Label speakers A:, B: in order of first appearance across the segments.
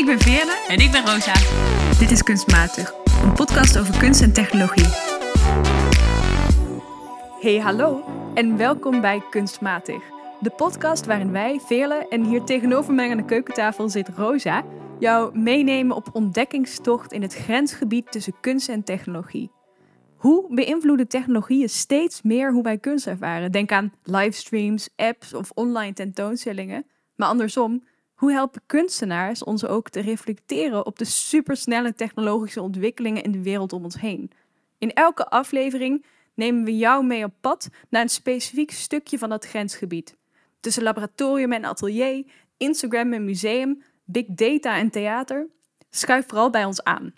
A: Ik ben Veerle.
B: En ik ben Rosa.
A: Dit is Kunstmatig, een podcast over kunst en technologie.
C: Hey, hallo en welkom bij Kunstmatig. De podcast waarin wij, Veerle en hier tegenover mij aan de keukentafel zit Rosa, jou meenemen op ontdekkingstocht in het grensgebied tussen kunst en technologie. Hoe beïnvloeden technologieën steeds meer hoe wij kunst ervaren? Denk aan livestreams, apps of online tentoonstellingen. Maar andersom, hoe helpen kunstenaars ons ook te reflecteren op de supersnelle technologische ontwikkelingen in de wereld om ons heen? In elke aflevering nemen we jou mee op pad naar een specifiek stukje van dat grensgebied. Tussen laboratorium en atelier, Instagram en museum, big data en theater. Schuif vooral bij ons aan.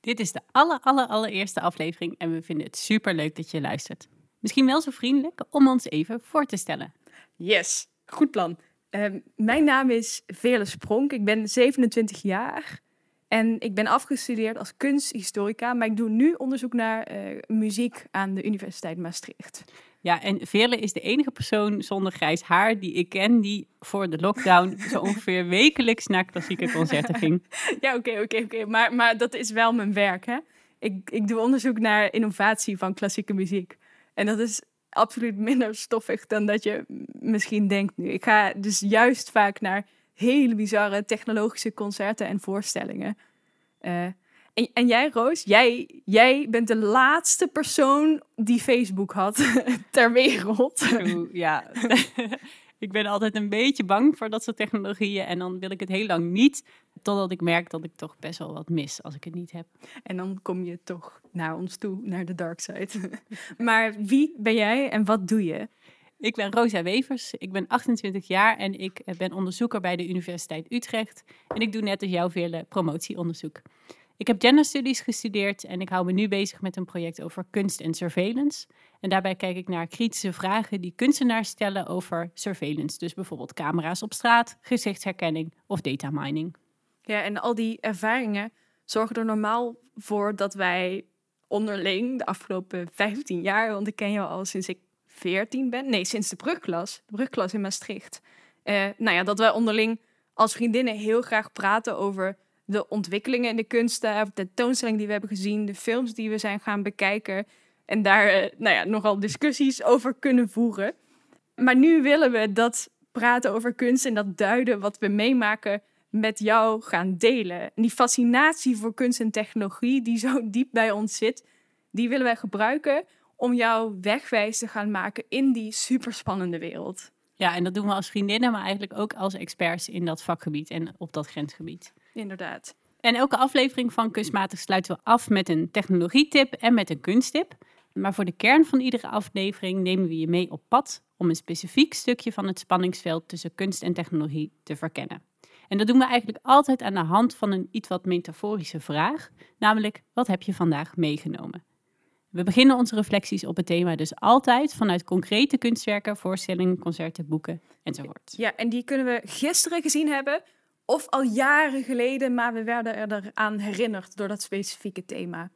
B: Dit is de aller, aller, allereerste aflevering en we vinden het super leuk dat je luistert. Misschien wel zo vriendelijk om ons even voor te stellen.
C: Yes, goed plan. Ehm, mijn naam is Veerle Spronk. Ik ben 27 jaar en ik ben afgestudeerd als kunsthistorica, maar ik doe nu onderzoek naar eh, muziek aan de Universiteit Maastricht.
B: Ja, en Veerle is de enige persoon zonder grijs haar die ik ken die voor de lockdown zo ongeveer wekelijks naar klassieke concerten ging.
C: Ja, oké, oké, oké. Maar, maar dat is wel mijn werk, hè? Ik, ik doe onderzoek naar innovatie van klassieke muziek. En dat is absoluut minder stoffig dan dat je misschien denkt nu. Ik ga dus juist vaak naar hele bizarre technologische concerten en voorstellingen. Uh, en, en, jij, Roos, jij, jij bent de laatste persoon die Facebook had ter wereld.
B: ja, ik ben altijd een beetje bang voor dat soort technologieën. En dan wil ik het heel lang niet, totdat ik merk dat ik toch best wel wat mis als ik het niet heb.
C: En dan kom je toch naar ons toe, naar de dark side. maar wie ben jij en wat doe je?
B: Ik ben Rosa Wevers, ik ben 28 jaar en ik ben onderzoeker bij de Universiteit Utrecht. En ik doe net als jou veel promotieonderzoek. Ik heb gender studies gestudeerd en ik hou me nu bezig met een project over kunst en surveillance. En daarbij kijk ik naar kritische vragen die kunstenaars stellen over surveillance. Dus bijvoorbeeld camera's op straat, gezichtsherkenning of data mining.
C: Ja, en al die ervaringen zorgen er normaal voor dat wij onderling de afgelopen 15 jaar, want ik ken jou al sinds ik 14 ben, nee, sinds de brugklas, de brugklas in Maastricht. Uh, nou ja, dat wij onderling als vriendinnen heel graag praten over de ontwikkelingen in de kunsten, de tentoonstelling die we hebben gezien, de films die we zijn gaan bekijken. En daar uh, nou ja, nogal discussies over kunnen voeren. Maar nu willen we dat praten over kunst en dat duiden wat we meemaken met jou gaan delen. En die fascinatie voor kunst en technologie die zo diep bij ons zit, die willen wij gebruiken om jou wegwijs te gaan maken in die superspannende wereld.
B: Ja, en dat doen we als vriendinnen, maar eigenlijk ook als experts in dat vakgebied en op dat grensgebied.
C: Inderdaad.
B: En elke aflevering van Kunstmatig sluiten we af met een technologietip en met een kunsttip. Maar voor de kern van iedere aflevering nemen we je mee op pad om een specifiek stukje van het spanningsveld tussen kunst en technologie te verkennen. En dat doen we eigenlijk altijd aan de hand van een iets wat metaforische vraag, namelijk wat heb je vandaag meegenomen? We beginnen onze reflecties op het thema dus altijd vanuit concrete kunstwerken, voorstellingen, concerten, boeken enzovoort.
C: Ja, en die kunnen we gisteren gezien hebben of al jaren geleden, maar we werden eraan herinnerd door dat specifieke thema.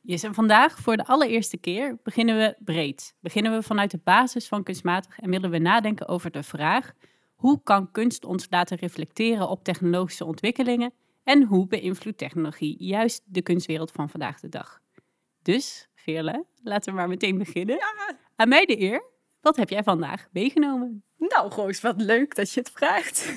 B: Yes, en vandaag voor de allereerste keer beginnen we breed. Beginnen we vanuit de basis van kunstmatig en willen we nadenken over de vraag: hoe kan kunst ons laten reflecteren op technologische ontwikkelingen en hoe beïnvloedt technologie juist de kunstwereld van vandaag de dag? Dus, Veerle, laten we maar meteen beginnen. Ja. Aan mij de eer. Wat heb jij vandaag meegenomen?
C: Nou, Roos, wat leuk dat je het vraagt.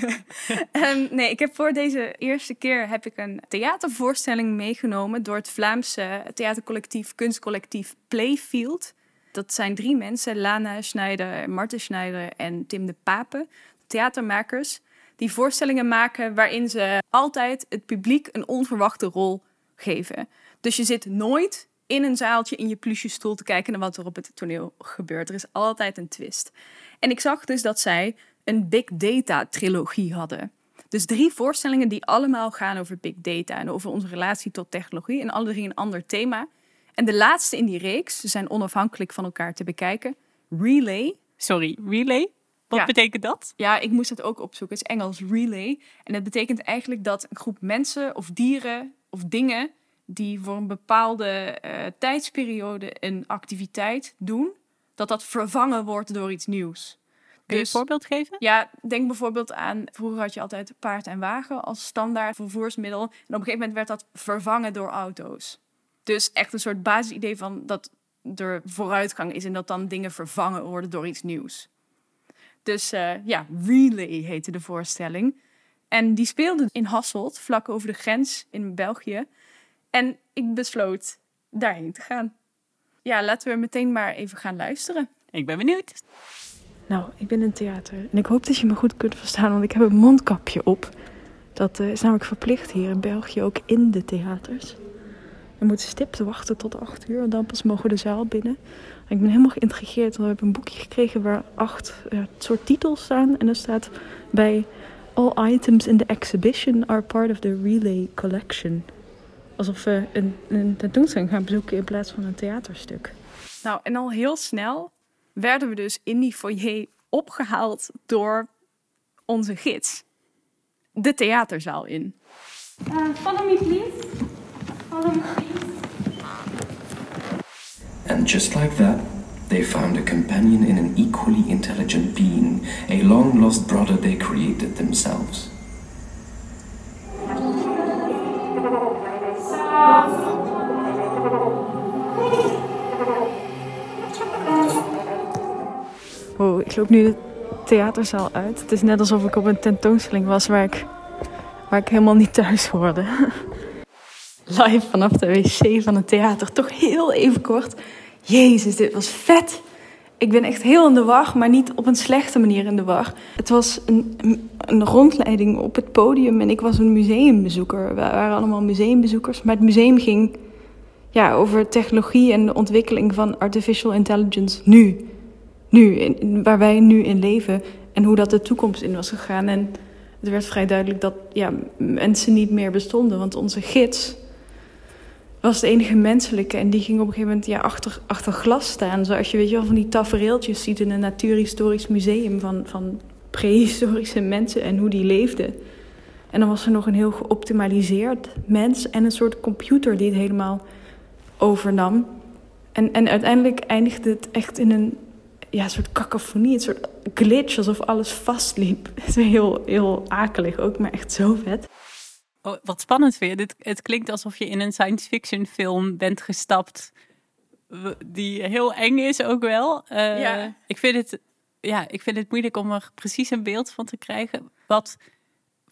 C: um, nee, ik heb voor deze eerste keer heb ik een theatervoorstelling meegenomen door het Vlaamse theatercollectief, kunstcollectief Playfield. Dat zijn drie mensen, Lana Schneider, Marten Schneider en Tim de Pape, theatermakers, die voorstellingen maken waarin ze altijd het publiek een onverwachte rol geven. Dus je zit nooit in een zaaltje in je pluche stoel te kijken naar wat er op het toneel gebeurt. Er is altijd een twist. En ik zag dus dat zij een big data trilogie hadden. Dus drie voorstellingen die allemaal gaan over big data en over onze relatie tot technologie en alle drie een ander thema. En de laatste in die reeks, ze zijn onafhankelijk van elkaar te bekijken, Relay.
B: Sorry, Relay? Wat betekent dat?
C: Ja, ik moest het ook opzoeken. Het is Engels relay. En dat betekent eigenlijk dat een groep mensen of dieren of dingen die voor een bepaalde uh, tijdsperiode een activiteit doen, dat dat vervangen wordt door iets nieuws.
B: Kun je
C: Dus-
B: een voorbeeld geven?
C: Ja, denk bijvoorbeeld aan, vroeger had je altijd paard en wagen als standaard vervoersmiddel. En op een gegeven moment werd dat vervangen door auto's. Dus echt een soort basisidee van dat er vooruitgang is en dat dan dingen vervangen worden door iets nieuws. Dus eh, ja, Relay heette de voorstelling. En die speelde in Hasselt, vlak over de grens in België. En ik besloot daarheen te gaan. Ja, laten we meteen maar even gaan luisteren.
B: Ik ben benieuwd.
D: Nou, ik ben in het theater en ik hoop dat je me goed kunt verstaan, want ik heb een mondkapje op. Dat eh, is namelijk verplicht hier in België, ook in de theaters. We moeten stipt wachten tot acht uur en dan pas mogen we de zaal binnen. En ik ben helemaal geïntrigeerd, want we hebben een boekje gekregen waar acht ja, soort titels staan. En er staat bij All items in the exhibition are part of the relay collection. Alsof we een, een tentoonstelling gaan bezoeken in plaats van een theaterstuk.
C: Nou, en al heel snel werden we dus in die foyer opgehaald door onze gids. De theaterzaal in.
E: follow me, please. Follow me, please.
F: And just like that, they found a companion in an equally intelligent being, a long lost brother they created themselves.
D: Wow, ik loop nu de theaterzaal uit. Het is net alsof ik op een tentoonstelling was waar ik, waar ik helemaal niet thuis hoorde. Live vanaf de wc van het theater. Toch heel even kort. Jezus, dit was vet. Ik ben echt heel in de war, maar niet op een slechte manier in de war. Het was een, een rondleiding op het podium en ik was een museumbezoeker. We waren allemaal museumbezoekers, maar het museum ging ja, over technologie en de ontwikkeling van artificial intelligence nu nu, in, waar wij nu in leven en hoe dat de toekomst in was gegaan. En het werd vrij duidelijk dat ja, mensen niet meer bestonden, want onze gids was de enige menselijke en die ging op een gegeven moment ja, achter, achter glas staan. Zoals je weet je wel van die tafereeltjes ziet in een natuurhistorisch museum van, van prehistorische mensen en hoe die leefden. En dan was er nog een heel geoptimaliseerd mens en een soort computer die het helemaal overnam. En, en uiteindelijk eindigde het echt in een ja, soort cacophonie, een soort glitch, alsof alles vastliep. Het is heel, heel akelig ook, maar echt zo vet.
B: Oh, wat spannend weer. Dit, het klinkt alsof je in een science fiction film bent gestapt. Die heel eng is ook wel. Eh,
C: Ja.
B: ik, vind het, ja, ik vind het moeilijk om er precies een beeld van te krijgen. Wat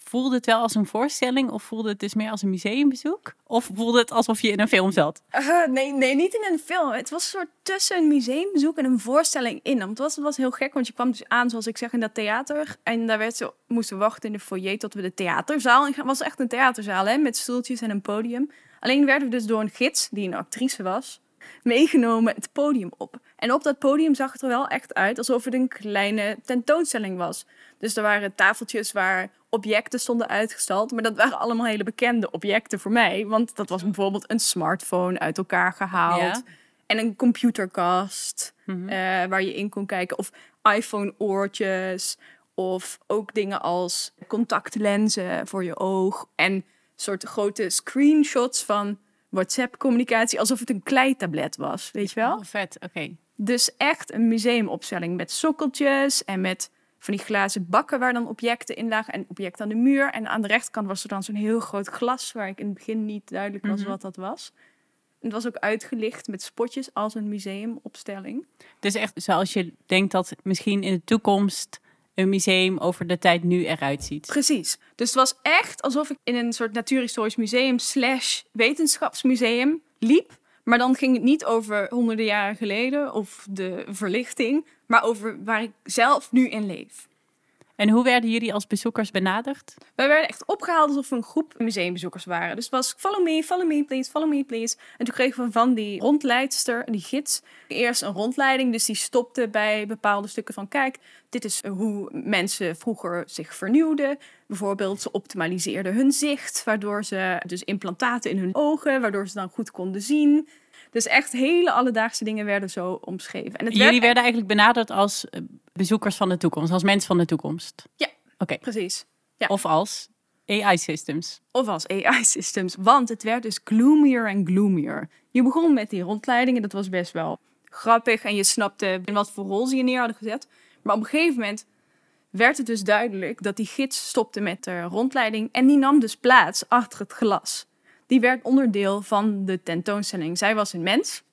B: voelde het wel als een voorstelling? Of voelde het dus meer als een museumbezoek? Of voelde het alsof je in een film zat?
C: Uh, nee, nee, niet in een film. Het was een soort tussen een museumbezoek en een voorstelling in. Want het was, het was heel gek, want je kwam dus aan, zoals ik zeg, in dat theater. En daar werd zo, moesten wachten in de foyer tot we de theaterzaal in gaan. Het was echt een theaterzaal, hè, met stoeltjes en een podium. Alleen werden we dus door een gids, die een actrice was, meegenomen het podium op. En op dat podium zag het er wel echt uit alsof het een kleine tentoonstelling was. Dus er waren tafeltjes waar objecten stonden uitgestald. Maar dat waren allemaal hele bekende objecten voor mij. Want dat was bijvoorbeeld een smartphone uit elkaar gehaald.
B: Ja.
C: En een computerkast
B: Mhm.
C: eh, waar je in kon kijken. Of iPhone-oortjes. Of ook dingen als contactlenzen voor je oog. En soort grote screenshots van WhatsApp-communicatie. Alsof het een kleitablet was, weet je wel?
B: Oh, vet, oké.
C: Dus echt een museumopstelling met sokkeltjes en met van die glazen bakken waar dan objecten in lagen en objecten aan de muur. En aan de rechterkant was er dan zo'n heel groot glas waar ik in het begin niet duidelijk was
B: Mhm.
C: wat dat was. Het was ook uitgelicht met spotjes als een museumopstelling.
B: Dus echt zoals je denkt dat misschien in de toekomst een museum over de tijd nu eruit ziet.
C: Precies. Dus het was echt alsof ik in een soort natuurhistorisch museum slash wetenschapsmuseum liep. Maar dan ging het niet over honderden jaren geleden of de verlichting, maar over waar ik zelf nu in leef.
B: En hoe werden jullie als bezoekers benaderd?
C: Wij werden echt opgehaald alsof we een groep museumbezoekers waren. Dus het was follow me, follow me please, follow me please. En toen kregen we van die rondleidster, die gids, eerst een rondleiding. Dus die stopte bij bepaalde stukken van kijk, dit is hoe mensen vroeger zich vernieuwden. Bijvoorbeeld ze optimaliseerden hun zicht, waardoor ze dus implantaten in hun ogen, waardoor ze dan goed konden zien. Dus echt hele alledaagse dingen werden zo omschreven. En het
B: Jullie
C: werd
B: werden eigenlijk benaderd als eh, bezoekers van de toekomst, als mensen van de toekomst.
C: Ja.
B: Oké.
C: precies. Ja.
B: Of als AI-systems.
C: of als AI-systems. Want het werd dus gloomier en gloomier. Je begon met die rondleidingen, dat was best wel grappig. En je snapte in wat voor rol ze je neer hadden gezet. Maar op een gegeven moment werd het dus duidelijk dat die gids stopte met de rondleiding en die nam dus plaats achter het glas. Die werd onderdeel van de tentoonstelling. Zij was een mens.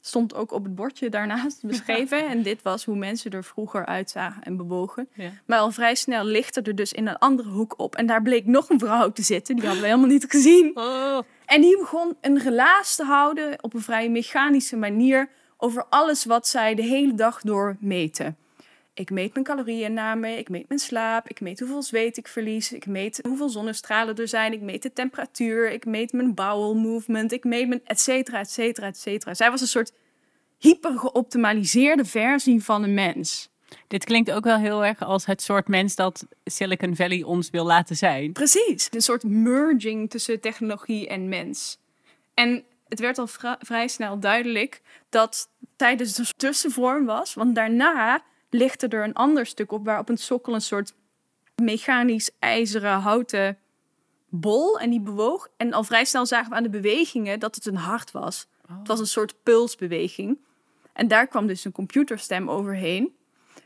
C: Stond ook op het bordje daarnaast beschreven. En dit was hoe mensen er vroeger uitzagen en bewogen.
B: Ja.
C: Maar al vrij snel lichtte er dus in een andere hoek op. En daar bleek nog een vrouw te zitten. Die hadden we helemaal niet gezien.
B: Oh.
C: En die begon een relaas te houden op een vrij mechanische manier over alles wat zij de hele dag door meten. Ik meet mijn calorieënname, ik meet mijn slaap, ik meet hoeveel zweet ik verlies, ik meet hoeveel zonnestralen er zijn, ik meet de temperatuur, ik meet mijn bowel movement, ik meet mijn et cetera, et cetera, et cetera. Zij was een soort hyper geoptimaliseerde versie van een mens.
B: Dit klinkt ook wel heel erg als het soort mens dat Silicon Valley ons wil laten zijn.
C: Precies. Een soort merging tussen technologie en mens. En het werd al vrij snel duidelijk dat tijdens de tussenvorm was. Want daarna lichtte er een ander stuk op waar op een sokkel een soort mechanisch ijzeren houten bol. En die bewoog. En al vrij snel zagen we aan de bewegingen dat het een hart was. Het was een soort pulsbeweging. En daar kwam dus een computerstem overheen.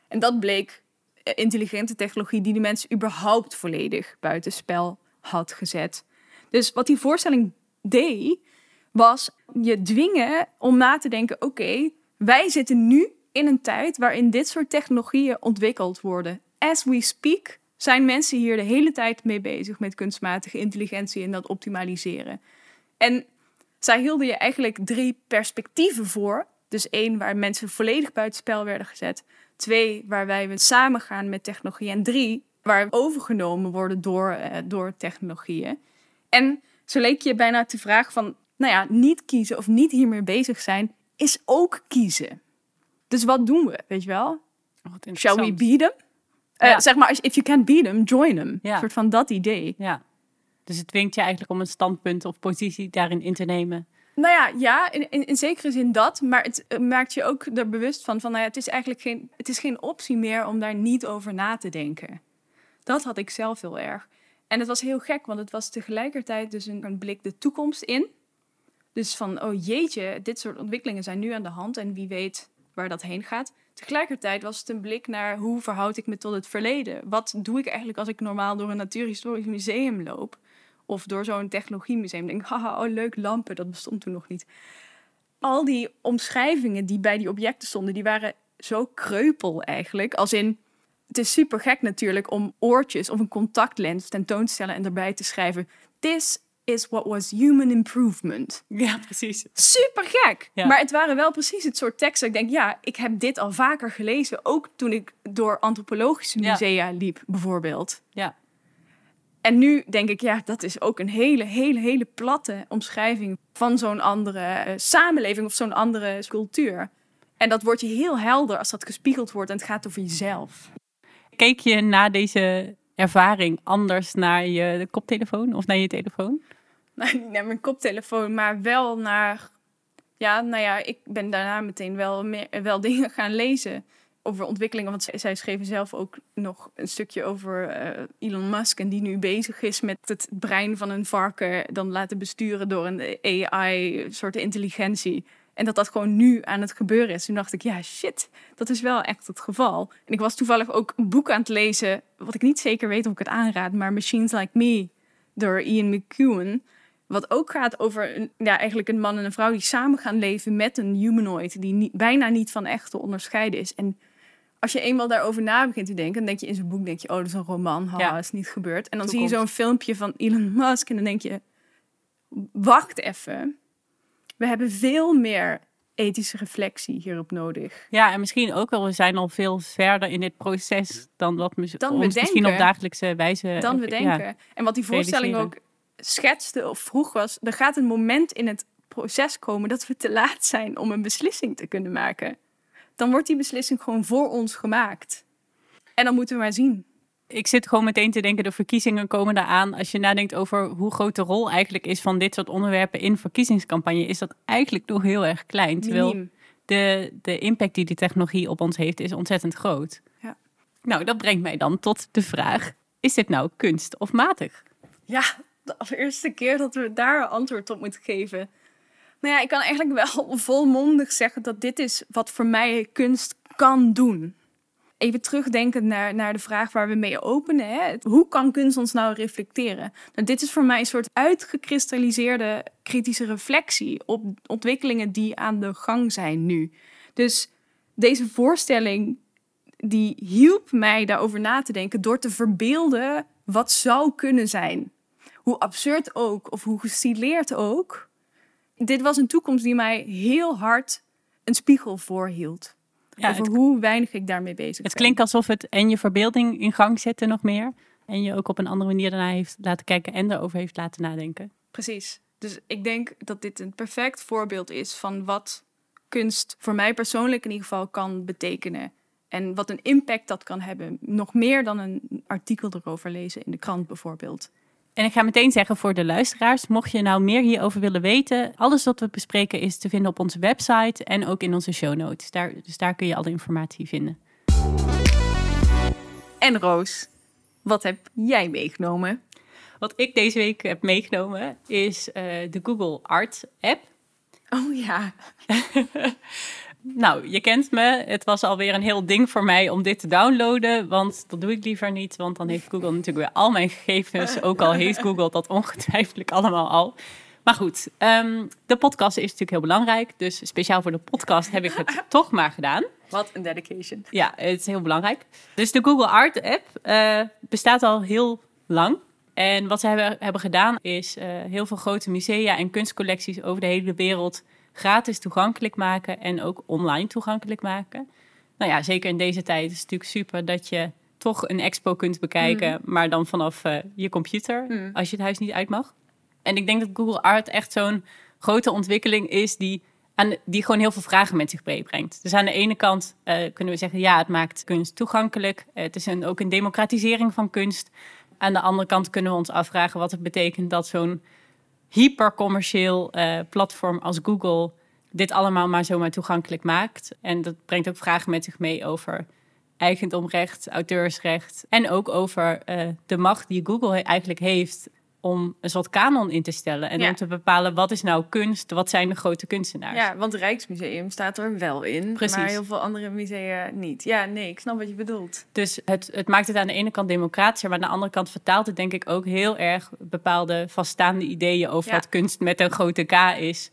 C: En dat bleek eh, intelligente technologie die de mensen überhaupt volledig buitenspel had gezet. Dus wat die voorstelling deed, was je dwingen om na te denken: oké, wij zitten nu in een tijd waarin dit soort technologieën ontwikkeld worden. As we speak zijn mensen hier de hele tijd mee bezig met kunstmatige intelligentie en dat optimaliseren. En zij hielden je eigenlijk drie perspectieven voor. Dus één, waar mensen volledig buitenspel werden gezet. Twee, waar wij samen gaan met technologie. En drie, waar we overgenomen worden door, eh, door technologieën. En zo leek je bijna te vragen van, nou ja, niet kiezen of niet hiermee bezig zijn, is ook kiezen. Dus wat doen we, weet je wel?
B: Oh, wat
C: Shall we beat them? Eh. Zeg maar, if you can't beat them, join them.
B: Ja.
C: Een soort van dat idee.
B: Ja. Dus het dwingt je eigenlijk om een standpunt of positie daarin in te nemen.
C: Nou ja, ja in, in, in zekere zin dat. Maar het eh, maakt je ook er bewust van, van nou ja, het is eigenlijk geen, het is geen optie meer om daar niet over na te denken. Dat had ik zelf heel erg. En het was heel gek, want het was tegelijkertijd dus een, een blik de toekomst in. Dus van, oh jeetje, dit soort ontwikkelingen zijn nu aan de hand en wie weet waar dat heen gaat. Tegelijkertijd was het een blik naar hoe verhoud ik me tot het verleden. Wat doe ik eigenlijk als ik normaal door een natuurhistorisch museum loop? Of door zo'n technologiemuseum. Denk, haha, oh leuk, lampen, dat bestond toen nog niet. Al die omschrijvingen die bij die objecten stonden, die waren zo kreupel eigenlijk. Als in, het is super gek natuurlijk om oortjes of een contactlens tentoon te stellen en erbij te schrijven. This is what was human improvement.
B: Ja, precies.
C: Super gek.
B: Ja.
C: Maar het waren wel precies het soort teksten. dat Ik denk, ja, ik heb dit al vaker gelezen. Ook toen ik door antropologische
B: Ja.
C: musea liep, bijvoorbeeld.
B: Ja.
C: En nu denk ik, ja, dat is ook een hele, hele, hele platte omschrijving van zo'n andere eh, samenleving of zo'n andere cultuur. En dat wordt je heel helder als dat gespiegeld wordt en het gaat over jezelf.
B: Keek je na deze ervaring anders naar je koptelefoon of naar je telefoon?
C: Nou, niet naar mijn koptelefoon, maar wel naar. Ja, nou ja, ik ben daarna meteen wel, meer, wel dingen gaan lezen over ontwikkelingen. Want zij, schreven zelf ook nog een stukje over eh, Elon Musk. En die nu bezig is met het brein van een varken dan laten besturen door een AI-soort intelligentie. En dat dat gewoon nu aan het gebeuren is. Toen dacht ik, ja, shit, dat is wel echt het geval. En ik was toevallig ook een boek aan het lezen, wat ik niet zeker weet of ik het aanraad, maar Machines Like Me door Ian McEwan. Wat ook gaat over een, ja, eigenlijk een man en een vrouw die samen gaan leven met een humanoid die niet, bijna niet van echt te onderscheiden is. En als je eenmaal daarover na begint te denken, dan denk je in zo'n boek, denk je, oh, dat is een roman,
B: Ja.
C: is niet gebeurd. En dan zie je zo'n filmpje van Elon Musk en dan denk je, wacht even, we hebben veel meer ethische reflectie hierop nodig.
B: Ja, en misschien ook wel, we zijn al veel verder in dit proces dan wat we
C: Dan we
B: ons misschien op dagelijkse wijze...
C: dan we
B: eh, ja.
C: denken. En wat die voorstelling ook schetste of vroeg was, er gaat een moment in het proces komen dat we te laat zijn om een beslissing te kunnen maken. Dan wordt die beslissing gewoon voor ons gemaakt. En dan moeten we maar zien.
B: Ik zit gewoon meteen te denken, de verkiezingen komen eraan. Als je nadenkt over hoe groot de rol eigenlijk is van dit soort onderwerpen in verkiezingscampagne, is dat eigenlijk nog heel erg klein. Terwijl de, de impact die die technologie op ons heeft, is ontzettend groot.
C: Ja.
B: Nou, dat brengt mij dan tot de vraag, is dit nou kunst of matig?
C: Ja, de allereerste keer dat we daar een antwoord op moeten geven. Nou ja, ik kan eigenlijk wel volmondig zeggen dat dit is wat voor mij kunst kan doen. even terugdenkend naar, naar de vraag waar we mee openen. Hè? Hoe kan kunst ons nou reflecteren? Nou, dit is voor mij een soort uitgekristalliseerde kritische reflectie op ontwikkelingen die aan de gang zijn nu. Dus deze voorstelling die hielp mij daarover na te denken door te verbeelden wat zou kunnen zijn. Hoe absurd ook, of hoe gestileerd ook. Dit was een toekomst die mij heel hard een spiegel voorhield.
B: Ja,
C: over
B: het,
C: hoe weinig ik daarmee bezig
B: het
C: ben.
B: klinkt alsof het en je verbeelding in gang zette nog meer. En je ook op een andere manier daarna heeft laten kijken en erover heeft laten nadenken.
C: Precies. Dus ik denk dat dit een perfect voorbeeld is van wat kunst voor mij persoonlijk in ieder geval kan betekenen. En wat een impact dat kan hebben. Nog meer dan een artikel erover lezen in de krant bijvoorbeeld.
B: En ik ga meteen zeggen voor de luisteraars, mocht je nou meer hierover willen weten, alles wat we bespreken is te vinden op onze website en ook in onze show notes. Daar, dus daar kun je alle informatie vinden.
C: En Roos, wat heb jij meegenomen?
B: Wat ik deze week heb meegenomen is eh, de Google Art app.
C: Oh ja.
B: Nou, je kent me. Het was alweer een heel ding voor mij om dit te downloaden. Want dat doe ik liever niet. Want dan heeft Google natuurlijk weer al mijn gegevens. Ook al heeft Google dat ongetwijfeld allemaal al. Maar goed, ehm, de podcast is natuurlijk heel belangrijk. Dus speciaal voor de podcast heb ik het toch maar gedaan.
C: Wat een dedication.
B: Ja, het is heel belangrijk. Dus de Google Art app eh, bestaat al heel lang. En wat ze hebben, hebben gedaan is eh, heel veel grote musea en kunstcollecties over de hele wereld gratis toegankelijk maken en ook online toegankelijk maken. Nou ja, zeker in deze tijd is het natuurlijk super dat je toch een expo kunt bekijken, maar dan vanaf eh, je computer,
C: Mm.
B: als je het huis niet uit mag. En ik denk dat Google Art echt zo'n grote ontwikkeling is die, aan, die gewoon heel veel vragen met zich meebrengt. Dus aan de ene kant eh, kunnen we zeggen, ja, het maakt kunst toegankelijk. Eh, het is een, ook een democratisering van kunst. Aan de andere kant kunnen we ons afvragen wat het betekent dat zo'n hypercommercieel eh platform als Google dit allemaal maar zomaar toegankelijk maakt. En dat brengt ook vragen met zich mee over eigendomrecht, auteursrecht en ook over eh, de macht die Google eigenlijk heeft om een soort kanon in te stellen en
C: Ja.
B: om te bepalen wat is nou kunst, wat zijn de grote kunstenaars.
C: Ja, want Rijksmuseum staat er wel in.
B: Precies.
C: Maar heel veel andere musea niet. Ja, nee, ik snap wat je bedoelt.
B: Dus het, het maakt het aan de ene kant democratischer, maar aan de andere kant vertaalt het denk ik ook heel erg bepaalde vaststaande ideeën over
C: Ja.
B: wat kunst met een grote K is.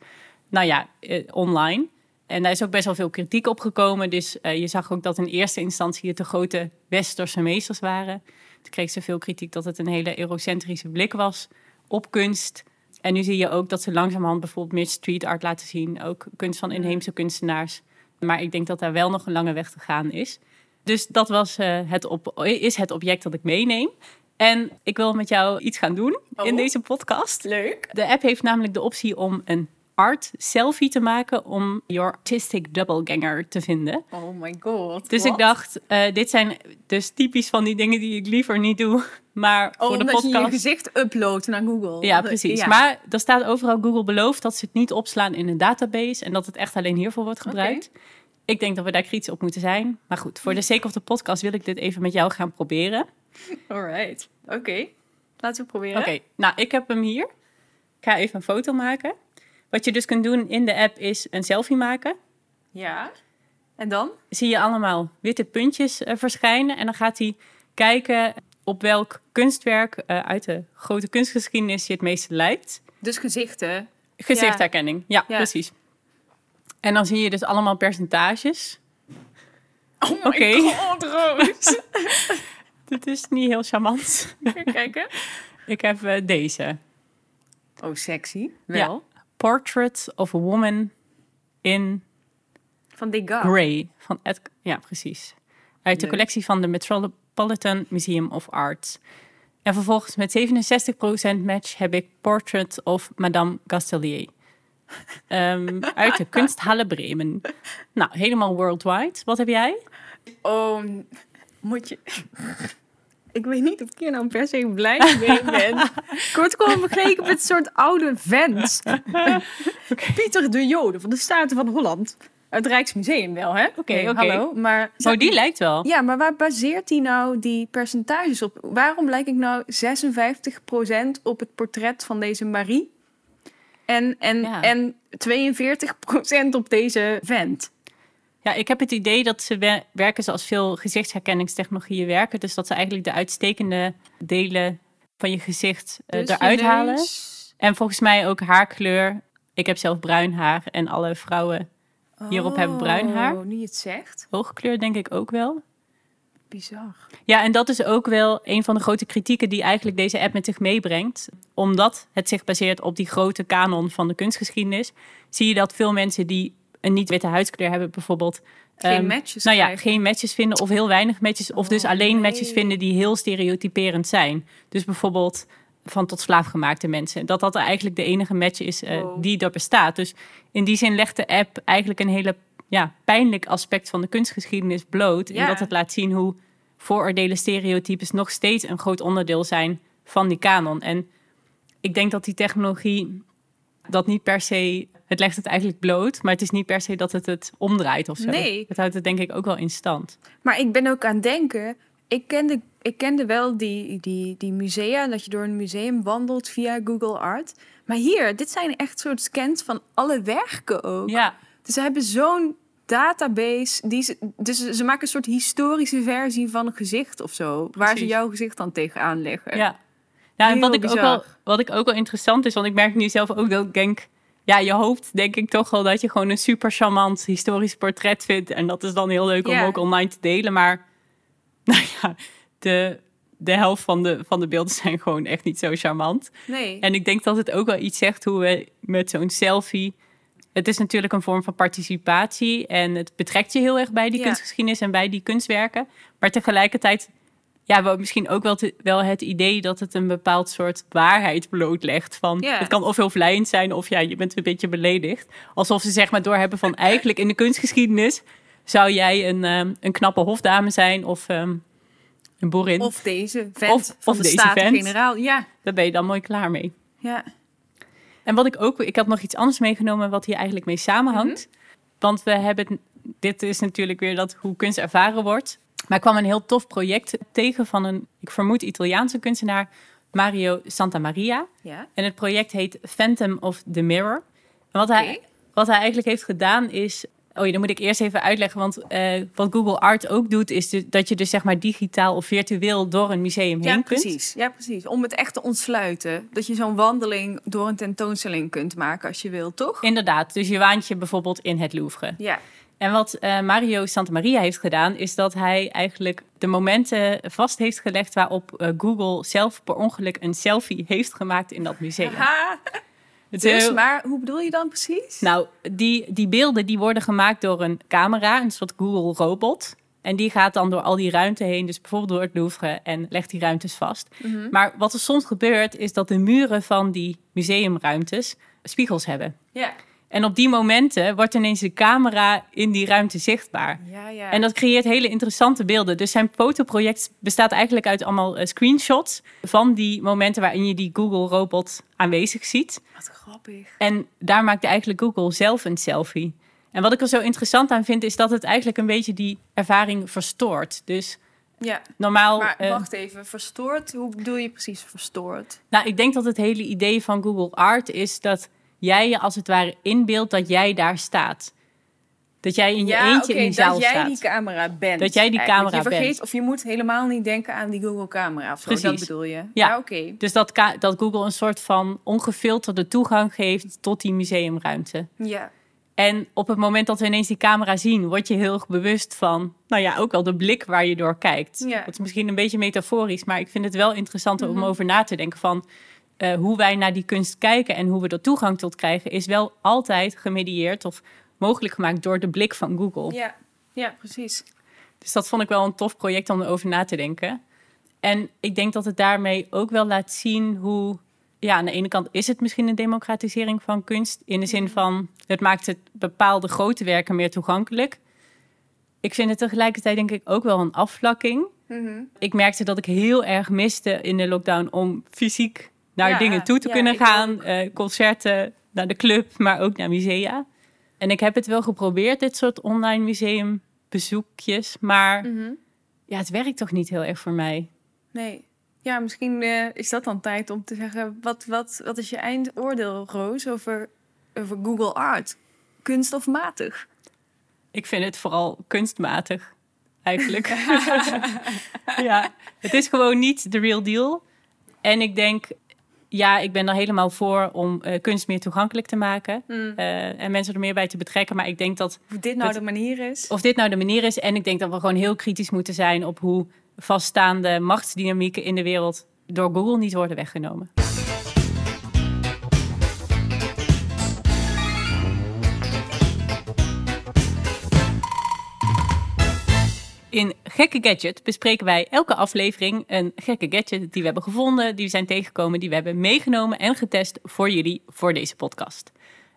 B: Nou ja, eh, online. En daar is ook best wel veel kritiek op gekomen. Dus eh, je zag ook dat in eerste instantie het de grote westerse meesters waren. Toen kreeg ze veel kritiek dat het een hele eurocentrische blik was op kunst. En nu zie je ook dat ze langzamerhand bijvoorbeeld meer street art laten zien. Ook kunst van inheemse kunstenaars. Maar ik denk dat daar wel nog een lange weg te gaan is. Dus dat was, eh, het op, is het object dat ik meeneem. En ik wil met jou iets gaan doen in
C: Oh.
B: deze podcast.
C: Leuk.
B: De app heeft namelijk de optie om een art selfie te maken om your artistic doubleganger te vinden.
C: Oh my god.
B: Dus ik dacht, eh, dit zijn dus typisch van die dingen die ik liever niet doe. Maar
C: Oh,
B: voor de
C: omdat je je
B: podcast.
C: gezicht uploadt naar Google.
B: Ja, precies.
C: ja.
B: Maar er staat overal Google belooft dat ze het niet opslaan in een database en dat het echt alleen hiervoor wordt gebruikt. Ik denk dat we daar kritisch op moeten zijn. Maar goed, voor de sake of the podcast wil ik dit even met jou gaan proberen.
C: Alright. Oké. Laten we proberen.
B: Oké, nou, ik heb hem hier. Ik ga even een foto maken. Wat je dus kunt doen in de app is een selfie maken.
C: Ja. En dan?
B: Zie je allemaal witte puntjes eh, verschijnen. En dan gaat hij kijken op welk kunstwerk eh, uit de grote kunstgeschiedenis je het meeste lijkt.
C: Dus gezichten.
B: Gezichtherkenning, ja,
C: Ja.
B: precies. En dan zie je dus allemaal percentages.
C: Oh my god, Roos.
B: Dit is niet heel charmant.
C: Even kijken.
B: Ik heb eh, deze.
C: Oh, sexy.
B: Ja. Portrait of a Woman in
C: Van Degas.
B: Grey. Van Ed, ja, precies. Uit de
C: Leuk.
B: collectie van de Metropolitan Museum of Art. En vervolgens met 67% match heb ik Portrait of Madame Castelier. Ehm, uit de kunsthalle Bremen. Nou, helemaal worldwide. Wat heb jij?
C: Oh, moet je... Ik weet niet of ik hier nou per se blij mee ben. Gewoon vergeleken met een soort oude vent. Pieter de Jode van de Staten van Holland. Uit het Rijksmuseum wel, hè? Oké,
B: oké.
C: hallo. Maar,
B: Oh, die lijkt wel.
C: Ja, maar waar baseert hij nou die percentages op? Waarom lijk ik nou 56% op het portret van deze Marie? En, en,
B: Ja.
C: en 42% op deze vent?
B: Ja, ik heb het idee dat ze we- werken zoals veel gezichtsherkenningstechnologieën werken. Dus dat ze eigenlijk de uitstekende delen van je gezicht eh,
C: Dus je
B: eruit halen. En volgens mij ook haarkleur. Ik heb zelf bruin haar en alle vrouwen hierop hebben bruin haar.
C: Oh, nu je het zegt.
B: Oogkleur denk ik ook wel.
C: Bizar.
B: Ja, en dat is ook wel een van de grote kritieken die eigenlijk deze app met zich meebrengt. Omdat het zich baseert op die grote kanon van de kunstgeschiedenis, zie je dat veel mensen die een niet-witte huidskleur hebben bijvoorbeeld...
C: Geen
B: ehm,
C: matches
B: Nou ja,
C: krijgen.
B: geen matches vinden of heel weinig matches. Of dus
C: Oh,
B: alleen
C: nee.
B: matches vinden die heel stereotyperend zijn. Dus bijvoorbeeld van tot slaafgemaakte mensen. Dat dat eigenlijk de enige match is eh,
C: Wow.
B: die er bestaat. Dus in die zin legt de app eigenlijk een hele ja, pijnlijk aspect van de kunstgeschiedenis bloot.
C: Ja.
B: En dat het laat zien hoe vooroordelen, stereotypes nog steeds een groot onderdeel zijn van die kanon. En ik denk dat die technologie dat niet per se... Het legt het eigenlijk bloot, maar het is niet per se dat het het omdraait of zo.
C: Nee.
B: Het houdt het denk ik ook wel in stand.
C: Maar ik ben ook aan het denken. Ik kende, ik kende wel die, die, die musea, dat je door een museum wandelt via Google Art. Maar hier, dit zijn echt soort scans van alle werken ook.
B: Ja,
C: Dus ze hebben zo'n database. Die ze, dus ze maken een soort historische versie van een gezicht of zo. Waar ze jouw gezicht dan tegenaan leggen.
B: ja. Nou, wat ik, ook wel, wat ik ook wel interessant is, want ik merk nu zelf ook dat ik denk... Ja, je hoopt denk ik toch wel dat je gewoon een super charmant historisch portret vindt. En dat is dan heel leuk om ook online te delen. Maar nou ja, de, de helft van de, van de beelden zijn gewoon echt niet zo charmant.
C: Nee.
B: En ik denk dat het ook wel iets zegt hoe we met zo'n selfie. Het is natuurlijk een vorm van participatie en het betrekt je heel erg bij die
C: Ja.
B: kunstgeschiedenis en bij die kunstwerken. Maar tegelijkertijd, ja, misschien ook wel, te- wel het idee dat het een bepaald soort waarheid blootlegt. Van. Het kan of heel vlijend zijn of ja, je bent een beetje beledigd. Alsof ze zeg maar doorhebben van eigenlijk in de kunstgeschiedenis zou jij een, ehm, een knappe hofdame zijn of ehm, een boerin.
C: Of deze vent
B: Of-
C: van
B: of
C: de
B: deze
C: Staten-Generaal. Ja.
B: Daar ben je dan mooi klaar mee.
C: ja.
B: En wat ik ook, ik heb nog iets anders meegenomen wat hier eigenlijk mee samenhangt. Want we hebben, dit is natuurlijk weer dat hoe kunst ervaren wordt. Maar ik kwam een heel tof project tegen van een, ik vermoed Italiaanse kunstenaar, Mario Santamaria.
C: Ja.
B: En het project heet Phantom of the Mirror. En wat, hij, wat hij eigenlijk heeft gedaan is. Oh ja, dan moet ik eerst even uitleggen. Want eh, wat Google Art ook doet, is dus dat je dus zeg maar digitaal of virtueel door een museum
C: Ja,
B: heen kunt.
C: precies. ja, precies. Om het echt te ontsluiten. Dat je zo'n wandeling door een tentoonstelling kunt maken als je wil, toch?
B: Inderdaad. Dus je waant je bijvoorbeeld in het Louvre.
C: Ja.
B: En wat eh, Mario Santamaria heeft gedaan, is dat hij eigenlijk de momenten vast heeft gelegd waarop eh, Google zelf per ongeluk een selfie heeft gemaakt in dat museum. Is
C: dus,
B: heel-
C: maar hoe bedoel je dan precies?
B: Nou, die, die beelden die worden gemaakt door een camera, een soort Google robot. En die gaat dan door al die ruimte heen, dus bijvoorbeeld door het Louvre, en legt die ruimtes vast.
C: Mhm.
B: Maar wat er soms gebeurt, is dat de muren van die museumruimtes spiegels hebben.
C: Ja.
B: En op die momenten wordt ineens de camera in die ruimte zichtbaar.
C: Ja, ja.
B: En dat creëert hele interessante beelden. Dus zijn fotoproject bestaat eigenlijk uit allemaal eh, screenshots van die momenten waarin je die Google-robot aanwezig ziet.
C: Wat grappig.
B: En daar maakte eigenlijk Google zelf een selfie. En wat ik er zo interessant aan vind, is dat het eigenlijk een beetje die ervaring verstoort. Dus
C: Ja,
B: normaal.
C: maar
B: eh,
C: wacht even. Verstoord? Hoe bedoel je precies verstoord?
B: nou, ik denk dat het hele idee van Google Art is dat jij je als het ware inbeeldt dat jij daar staat. Dat jij in je eentje in die zaal
C: dat jij
B: staat.
C: die camera bent.
B: Dat jij die
C: eigenlijk.
B: camera
C: je vergeet,
B: bent.
C: Of je moet helemaal niet denken aan die Google camera of zo. Dat
B: Precies.
C: bedoel je?
B: Ja.
C: oké.
B: Dus dat, dat Google een soort van ongefilterde toegang geeft tot die museumruimte.
C: Ja.
B: En op het moment dat we ineens die camera zien, word je heel erg bewust van, nou ja, ook wel de blik waar je door kijkt.
C: Ja.
B: Dat is misschien een beetje metaforisch, maar ik vind het wel interessant om
C: Mhm.
B: over na te denken van eh, hoe wij naar die kunst kijken en hoe we er toegang tot krijgen, is wel altijd gemedieerd of mogelijk gemaakt door de blik van Google.
C: Ja. ja, precies.
B: Dus dat vond ik wel een tof project om erover na te denken. En ik denk dat het daarmee ook wel laat zien hoe. Ja, aan de ene kant is het misschien een democratisering van kunst. In de zin van het maakt het bepaalde grote werken meer toegankelijk. Ik vind het tegelijkertijd denk ik ook wel een afvlakking.
C: Mhm.
B: Ik merkte dat ik heel erg miste in de lockdown om fysiek naar
C: Ja,
B: dingen toe te
C: ja,
B: kunnen gaan. Eh, concerten, naar de club, maar ook naar musea. En ik heb het wel geprobeerd, dit soort online museumbezoekjes. Maar
C: Mhm.
B: ja, het werkt toch niet heel erg voor mij.
C: Nee. Ja, misschien eh, is dat dan tijd om te zeggen... Wat, wat, wat is je eindoordeel, Roos, over, over Google Art? Kunst of matig?
B: Ik vind het vooral kunstmatig, eigenlijk. ja, het is gewoon niet de real deal. En ik denk, ja, ik ben er helemaal voor om eh, kunst meer toegankelijk te maken. eh, en mensen er meer bij te betrekken. Maar ik denk dat
C: Of dit nou de manier is.
B: of dit nou de manier is. En ik denk dat we gewoon heel kritisch moeten zijn op hoe vaststaande machtsdynamieken in de wereld door Google niet worden weggenomen. In Gekke Gadget bespreken wij elke aflevering een gekke gadget die we hebben gevonden, die we zijn tegengekomen, die we hebben meegenomen en getest voor jullie voor deze podcast.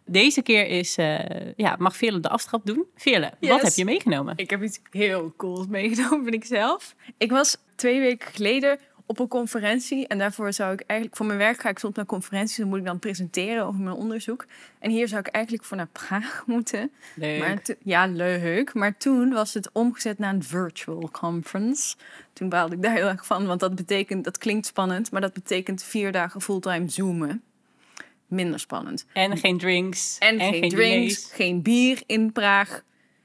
B: Deze keer is, eh, ja, mag Veerle de aftrap doen. Veerle, wat heb je meegenomen?
C: Ik heb iets heel cools meegenomen, vind ik zelf. Ik was twee weken geleden op een conferentie. En daarvoor zou ik eigenlijk... Voor mijn werk ga ik soms naar conferenties. Dan moet ik dan presenteren over mijn onderzoek. En hier zou ik eigenlijk voor naar Praag moeten.
B: Leuk.
C: Maar ja, leuk. Maar toen was het omgezet naar een virtual conference. Toen baalde ik daar heel erg van. Want dat betekent... Dat klinkt spannend. Maar dat betekent vier dagen fulltime zoomen. Minder spannend.
B: En geen drinks.
C: En, geen, drinks,
B: diners.
C: geen bier in Praag.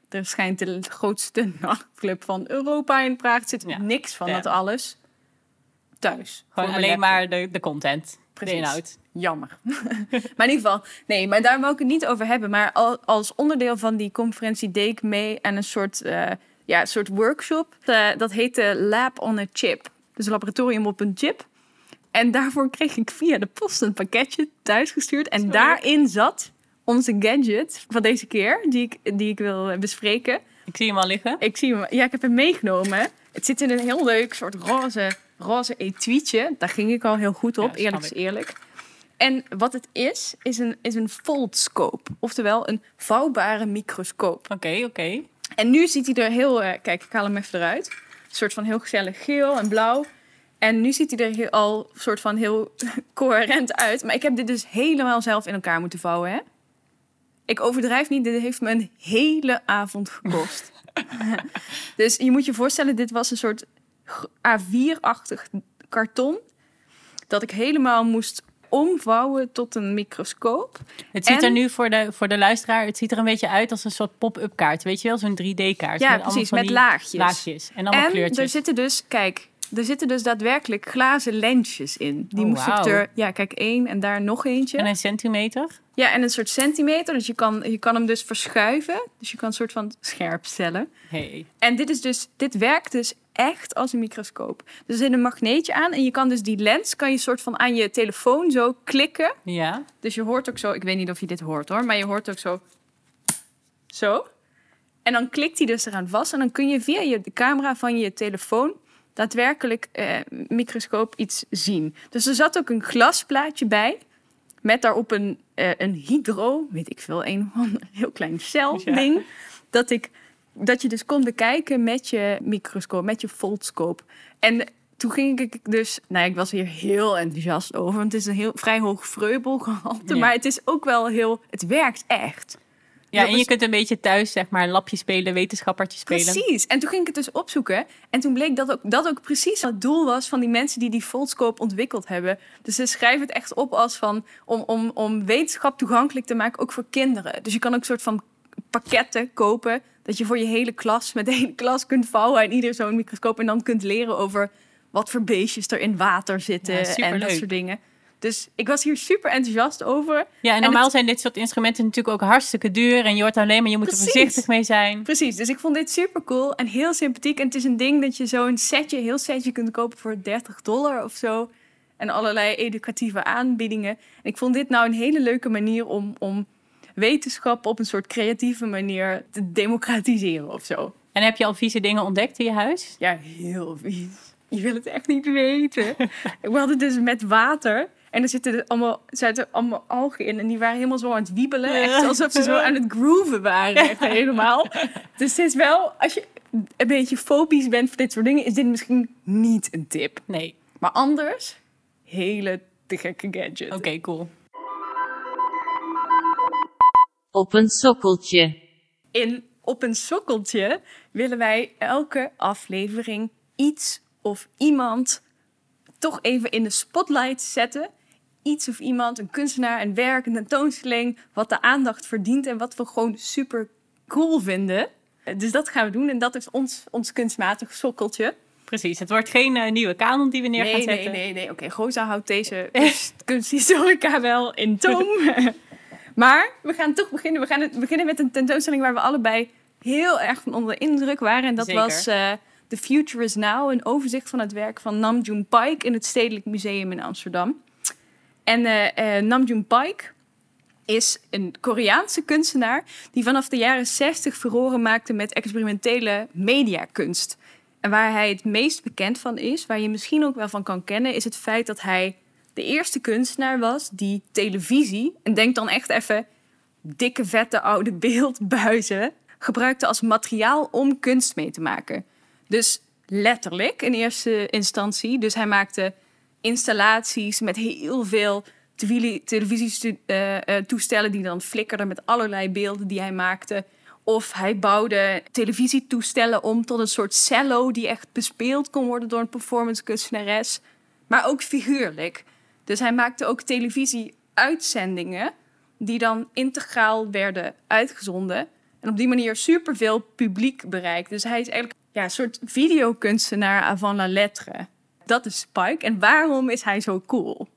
C: Er schijnt de grootste nachtclub van Europa in Praag. Er zit
B: Ja.
C: niks van
B: Ja.
C: dat alles thuis.
B: Gewoon alleen
C: laptop.
B: maar de, de content,
C: Precies.
B: de inhoud.
C: Jammer. maar in ieder geval, nee, maar daar wou ik het niet over hebben. Maar al- als onderdeel van die conferentie deed ik mee aan een soort, eh, ja, een soort workshop. Eh, dat heette Lab on a Chip. Dus laboratorium op een chip. En daarvoor kreeg ik via de post een pakketje thuisgestuurd. En daarin zat onze gadget van deze keer, die ik, die ik wil bespreken.
B: Ik zie hem al liggen.
C: Ik zie hem, ja, ik heb hem meegenomen. Het zit in een heel leuk soort roze, roze etuietje. Daar ging ik al heel goed op,
B: Ja,
C: eerlijk is eerlijk. En wat het is, is een, is een foldscope. Oftewel een vouwbare microscoop.
B: Oké, oké.
C: En nu ziet hij er heel... eh, kijk, ik haal hem even eruit. Een soort van heel gezellig geel en blauw. En nu ziet hij er heel, al soort van heel coherent uit. Maar ik heb dit dus helemaal zelf in elkaar moeten vouwen, hè? Ik overdrijf niet, dit heeft me een hele avond gekost. dus je moet je voorstellen, dit was een soort A4-achtig karton... dat ik helemaal moest omvouwen tot een microscoop.
B: Het ziet
C: En-
B: er nu voor de, voor de luisteraar, het ziet er een beetje uit als een soort pop-up kaart. Weet je wel, zo'n 3D-kaart.
C: Ja,
B: allemaal
C: precies, met laagjes.
B: laagjes. En allemaal
C: en
B: kleurtjes.
C: er zitten dus, kijk, er zitten dus daadwerkelijk glazen lensjes in. Die
B: Oh,
C: moest ik er, ja, kijk, één en daar nog eentje.
B: En een centimeter.
C: Ja, en een soort centimeter. Dus je kan, je kan hem dus verschuiven. Dus je kan een soort van scherp stellen.
B: Hey.
C: En dit is dus, dit werkt dus echt als een microscoop. Dus er zit een magneetje aan en je kan dus die lens kan je soort van aan je telefoon zo klikken.
B: Ja.
C: Dus je hoort ook zo, ik weet niet of je dit hoort hoor, maar je hoort ook zo. Zo. En dan klikt hij dus eraan vast en dan kun je via je, de camera van je telefoon daadwerkelijk eh, microscoop iets zien. Dus er zat ook een glasplaatje bij met daarop een, eh, een hydro, weet ik veel, een heel klein celding. Dat, ik, dat je dus kon bekijken met je microscoop, met je foldscope. En toen ging ik dus, nou, ik was hier heel enthousiast over. Want het is een heel vrij hoog vreubelgehalte,
B: Ja.
C: maar het is ook wel heel, het werkt echt.
B: Ja,
C: Dat
B: en je kunt een beetje thuis, zeg maar, een lapje spelen, wetenschappertje spelen.
C: Precies. En toen ging ik het dus opzoeken. En toen bleek dat ook, dat ook precies het doel was van die mensen die die foldscope ontwikkeld hebben. Dus ze schrijven het echt op als van om, om, om wetenschap toegankelijk te maken, ook voor kinderen. Dus je kan ook een soort van pakketten kopen. Dat je voor je hele klas, met de hele klas kunt vouwen. En ieder zo'n microscoop. En dan kunt leren over wat voor beestjes er in water zitten.
B: Ja,
C: en dat soort dingen. Dus ik was hier super enthousiast over.
B: Ja, en normaal
C: het-
B: zijn dit soort instrumenten natuurlijk ook hartstikke duur. En je hoort alleen maar, je moet er voorzichtig mee zijn.
C: Precies, dus ik vond dit super cool en heel sympathiek. En het is een ding dat je zo'n setje, heel setje kunt kopen voor 30 dollar of zo. En allerlei educatieve aanbiedingen. En ik vond dit nou een hele leuke manier om, om wetenschap op een soort creatieve manier te democratiseren of zo.
B: En heb je al vieze dingen ontdekt in je huis?
C: Ja, heel vies. Je wil het echt niet weten. We hadden dus met water. En er zitten er allemaal, zaten allemaal algen in. En die waren helemaal zo aan het wiebelen. Echt alsof ze zo aan het grooven waren. Echt helemaal. Dus het is wel, als je een beetje fobisch bent voor dit soort dingen... is dit misschien niet een tip.
B: Nee.
C: Maar anders, hele te gekke gadget.
B: Oké, cool.
G: Op een sokkeltje.
C: In Op een Sokkeltje willen wij elke aflevering iets of iemand toch even in de spotlight zetten. Iets of iemand, een kunstenaar, een werk, een tentoonstelling, wat de aandacht verdient en wat we gewoon super cool vinden. Dus dat gaan we doen en dat is ons, ons kunstmatig sokkeltje.
B: Precies, het wordt geen eh, nieuwe kanon die we neer gaan
C: Nee,
B: zetten.
C: nee, nee, nee. Oké, Goza houdt deze kunst- kunsthistorica wel in toom. maar we gaan toch beginnen. We gaan het beginnen met een tentoonstelling waar we allebei heel erg van onder de indruk waren. En dat
B: Zeker.
C: was eh, The Future is Now, een overzicht van het werk van Namjoon Paik in het Stedelijk Museum in Amsterdam. En eh eh, Namjoon Paik is een Koreaanse kunstenaar die vanaf de jaren 60 furoren maakte met experimentele mediakunst. En waar hij het meest bekend van is, waar je misschien ook wel van kan kennen, is het feit dat hij de eerste kunstenaar was die televisie, en denk dan echt even dikke vette oude beeldbuizen, gebruikte als materiaal om kunst mee te maken. Dus letterlijk in eerste instantie. Dus hij maakte installaties met heel veel televisietoestellen die dan flikkerden met allerlei beelden die hij maakte. Of hij bouwde televisietoestellen om tot een soort cello die echt bespeeld kon worden door een performance kunstenares. Maar ook figuurlijk. Dus hij maakte ook televisieuitzendingen die dan integraal werden uitgezonden. En op die manier superveel publiek bereikt. Dus hij is eigenlijk ja, een soort videokunstenaar avant la lettre. Dat is Spike. En waarom is hij zo cool?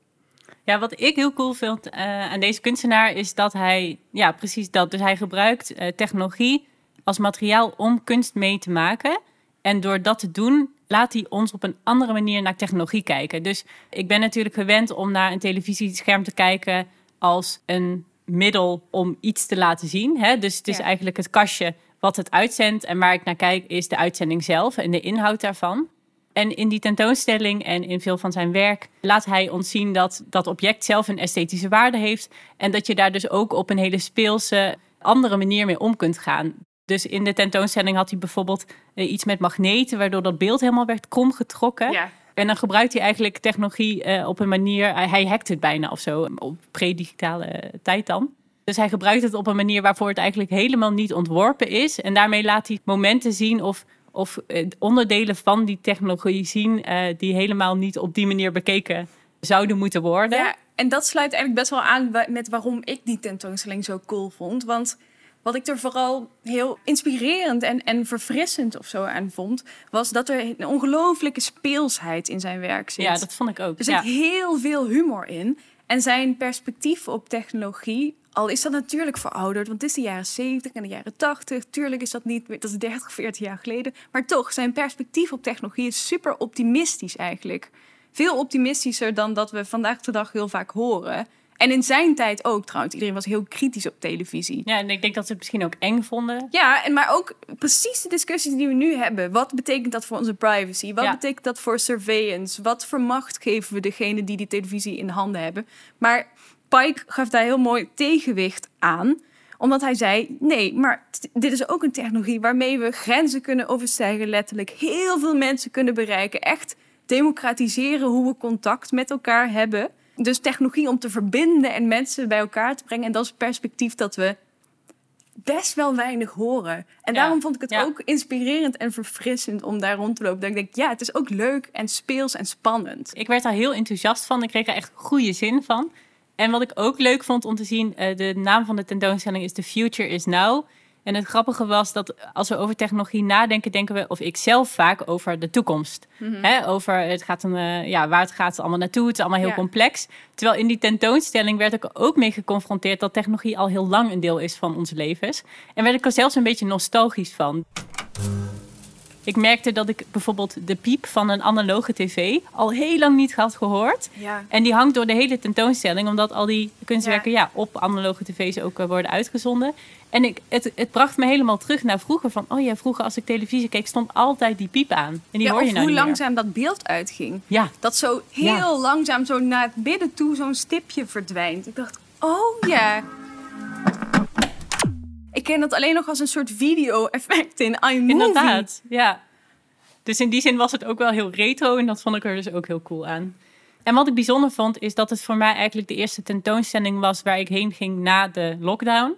B: Ja, wat ik heel cool vind eh, aan deze kunstenaar is dat hij, ja, precies dat. Dus hij gebruikt eh, technologie als materiaal om kunst mee te maken. En door dat te doen, laat hij ons op een andere manier naar technologie kijken. Dus ik ben natuurlijk gewend om naar een televisiescherm te kijken als een middel om iets te laten zien. Hè? Dus het is
C: Ja.
B: eigenlijk het kastje wat het uitzendt. En waar ik naar kijk is de uitzending zelf en de inhoud daarvan. En in die tentoonstelling en in veel van zijn werk laat hij ons zien dat dat object zelf een esthetische waarde heeft. En dat je daar dus ook op een hele speelse, andere manier mee om kunt gaan. Dus in de tentoonstelling had hij bijvoorbeeld eh, iets met magneten, waardoor dat beeld helemaal werd kromgetrokken.
C: Ja.
B: En dan gebruikt hij eigenlijk technologie eh, op een manier, hij, hij hackt het bijna of zo, op pre-digitale eh, tijd dan. Dus hij gebruikt het op een manier waarvoor het eigenlijk helemaal niet ontworpen is. En daarmee laat hij momenten zien of, of eh, onderdelen van die technologie zien eh, die helemaal niet op die manier bekeken zouden moeten worden.
C: Ja, en dat sluit eigenlijk best wel aan met waarom ik die tentoonstelling zo cool vond. Want wat ik er vooral heel inspirerend en, en verfrissend of zo aan vond, was dat er een ongelooflijke speelsheid in zijn werk zit.
B: Ja, dat vond ik ook.
C: Er zit
B: Ja.
C: heel veel humor in. En zijn perspectief op technologie, al is dat natuurlijk verouderd, want het is de jaren 70 en de jaren 80. Tuurlijk is dat niet meer, dat is 30, 40 jaar geleden. Maar toch, zijn perspectief op technologie is super optimistisch eigenlijk. Veel optimistischer dan dat we vandaag de dag heel vaak horen. En in zijn tijd ook trouwens. Iedereen was heel kritisch op televisie.
B: Ja, en ik denk dat ze het misschien ook eng vonden.
C: Ja, en maar ook precies de discussies die we nu hebben. Wat betekent dat voor onze privacy? Wat
B: Ja.
C: betekent dat voor surveillance? Wat voor macht geven we degene die die televisie in handen hebben? Maar Pike gaf daar heel mooi tegenwicht aan omdat hij zei: nee, maar dit is ook een technologie waarmee we grenzen kunnen overstijgen, letterlijk. Heel veel mensen kunnen bereiken. Echt democratiseren hoe we contact met elkaar hebben. Dus technologie om te verbinden en mensen bij elkaar te brengen. En dat is het perspectief dat we best wel weinig horen. En
B: Ja,
C: daarom vond ik het
B: ja.
C: ook inspirerend en verfrissend om daar rond te lopen. Dat ik denk, ja, het is ook leuk en speels en spannend.
B: Ik werd daar heel enthousiast van. Ik kreeg er echt goede zin van. En wat ik ook leuk vond om te zien, eh, de naam van de tentoonstelling is The Future is Now. En het grappige was dat als we over technologie nadenken, denken we, of ik zelf vaak, over de toekomst. Hè, over het gaat een, eh, ja, waar het gaat allemaal naartoe. Het is allemaal heel
C: Ja.
B: complex. Terwijl in die tentoonstelling werd ik ook mee geconfronteerd dat technologie al heel lang een deel is van onze levens. En werd ik er zelfs een beetje nostalgisch van. Ik merkte dat ik bijvoorbeeld de piep van een analoge tv al heel lang niet had gehoord.
C: Ja.
B: En die hangt door de hele tentoonstelling, omdat al die kunstwerken ja. op analoge tv's ook eh, worden uitgezonden. En ik, het, het bracht me helemaal terug naar vroeger. Van, oh ja, vroeger als ik televisie keek, stond altijd die piep aan. En die
C: Ja,
B: hoor je nou
C: hoe
B: niet meer.
C: langzaam dat beeld uitging.
B: Ja,
C: Dat zo heel
B: Ja.
C: langzaam zo naar het midden toe zo'n stipje verdwijnt. Ik dacht, oh ja. Ik ken dat alleen nog als een soort video-effect in iMovie.
B: inderdaad. Ja. Dus in die zin was het ook wel heel retro en dat vond ik er dus ook heel cool aan. En wat ik bijzonder vond, is dat het voor mij eigenlijk de eerste tentoonstelling was waar ik heen ging na de lockdown.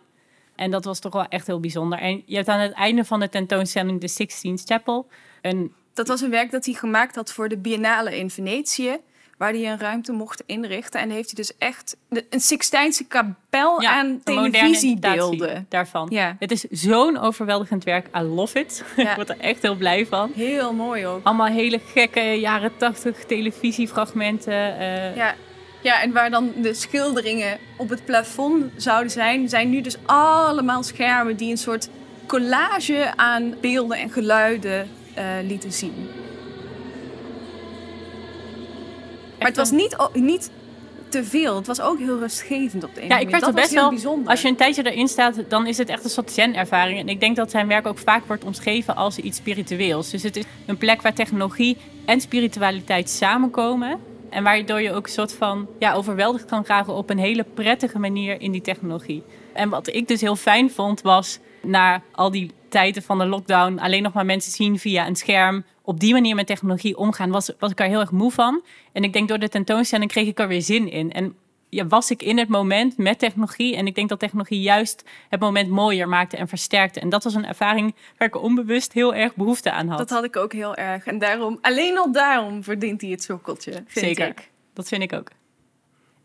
B: En dat was toch wel echt heel bijzonder. En je hebt aan het einde van de tentoonstelling de Sixteenth Chapel. Een
C: Dat was een werk dat hij gemaakt had voor de Biennale in Venetië. Waar hij een ruimte mocht inrichten. En heeft hij dus echt de- een Sixtijnse kapel aan
B: een moderne
C: televisiebeelden.
B: daarvan.
C: Ja.
B: Het is zo'n overweldigend werk. I love it.
C: Ja.
B: Ik word er echt heel blij van.
C: Heel mooi ook.
B: Allemaal hele gekke jaren tachtig televisiefragmenten. eh,
C: Ja. ja, en waar dan de schilderingen op het plafond zouden zijn, zijn nu dus allemaal schermen die een soort collage aan beelden en geluiden eh, lieten zien. Maar het was niet, niet te veel. Het was ook heel rustgevend op de een
B: Ja,
C: of
B: ik
C: andere
B: werd er
C: manier.
B: best wel.
C: bijzonder.
B: Als je een tijdje erin staat, dan is het echt een soort zen-ervaring. En ik denk dat zijn werk ook vaak wordt omschreven als iets spiritueels. Dus het is een plek waar technologie en spiritualiteit samenkomen. En waardoor je ook een soort van ja, overweldigd kan raken op een hele prettige manier in die technologie. En wat ik dus heel fijn vond, was na al die tijden van de lockdown alleen nog maar mensen zien via een scherm. Op die manier met technologie omgaan, was, was ik er heel erg moe van. En ik denk door de tentoonstelling kreeg ik er weer zin in. En ja, was ik in het moment met technologie. En ik denk dat technologie juist het moment mooier maakte en versterkte. En dat was een ervaring waar ik onbewust heel erg behoefte aan had.
C: Dat had ik ook heel erg. En daarom, alleen al daarom verdient hij het sokkeltje,
B: Zeker.
C: ik.
B: Dat vind ik ook.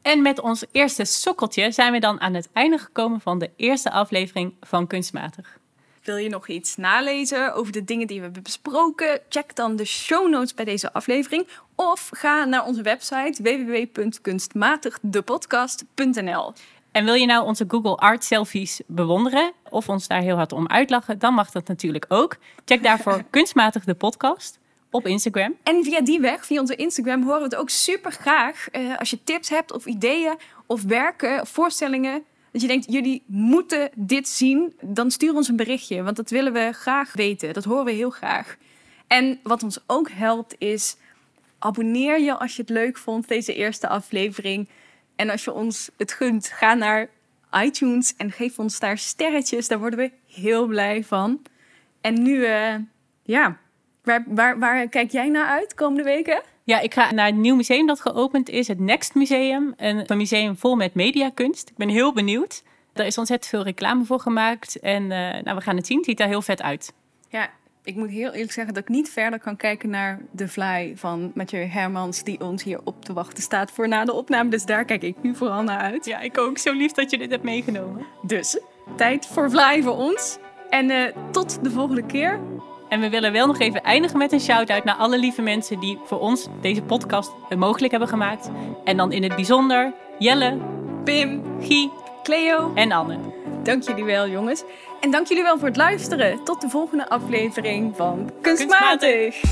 B: En met ons eerste sokkeltje zijn we dan aan het einde gekomen van de eerste aflevering van Kunstmatig.
C: Wil je nog iets nalezen over de dingen die we hebben besproken? Check dan de show notes bij deze aflevering. Of ga naar onze website www.kunstmatigdepodcast.nl.
B: En wil je nou onze Google Art selfies bewonderen of ons daar heel hard om uitlachen, dan mag dat natuurlijk ook. Check daarvoor Kunstmatig de podcast op Instagram.
C: En via die weg, via onze Instagram, horen we het ook super graag. eh, als je tips hebt of ideeën of werken of voorstellingen. Dat je denkt, jullie moeten dit zien. Dan stuur ons een berichtje, want dat willen we graag weten. Dat horen we heel graag. En wat ons ook helpt is, abonneer je als je het leuk vond, deze eerste aflevering. En als je ons het gunt, ga naar iTunes en geef ons daar sterretjes. Daar worden we heel blij van. En nu, eh, ja, waar, waar, waar kijk jij naar uit komende weken?
B: Ja, ik ga naar het nieuw museum dat geopend is, het Next Museum. Een, museum vol met mediakunst. Ik ben heel benieuwd. Er is ontzettend veel reclame voor gemaakt. En eh, nou, we gaan het zien. Het ziet er heel vet uit.
C: Ja, ik moet heel eerlijk zeggen dat ik niet verder kan kijken naar The Fly van Mathieu Hermans, die ons hier op te wachten staat voor na de opname. Dus daar kijk ik nu vooral naar uit.
B: Ja, ik ook. Zo lief dat je dit hebt meegenomen.
C: Dus tijd voor Fly voor ons. En eh, tot de volgende keer.
B: En we willen wel nog even eindigen met een shout-out naar alle lieve mensen die voor ons deze podcast mogelijk hebben gemaakt. En dan in het bijzonder Jelle,
C: Pim,
B: Guy
C: Cleo,
B: en Anne.
C: dank jullie wel jongens. En dank jullie wel voor het luisteren. Tot de volgende aflevering van Kunstmatig.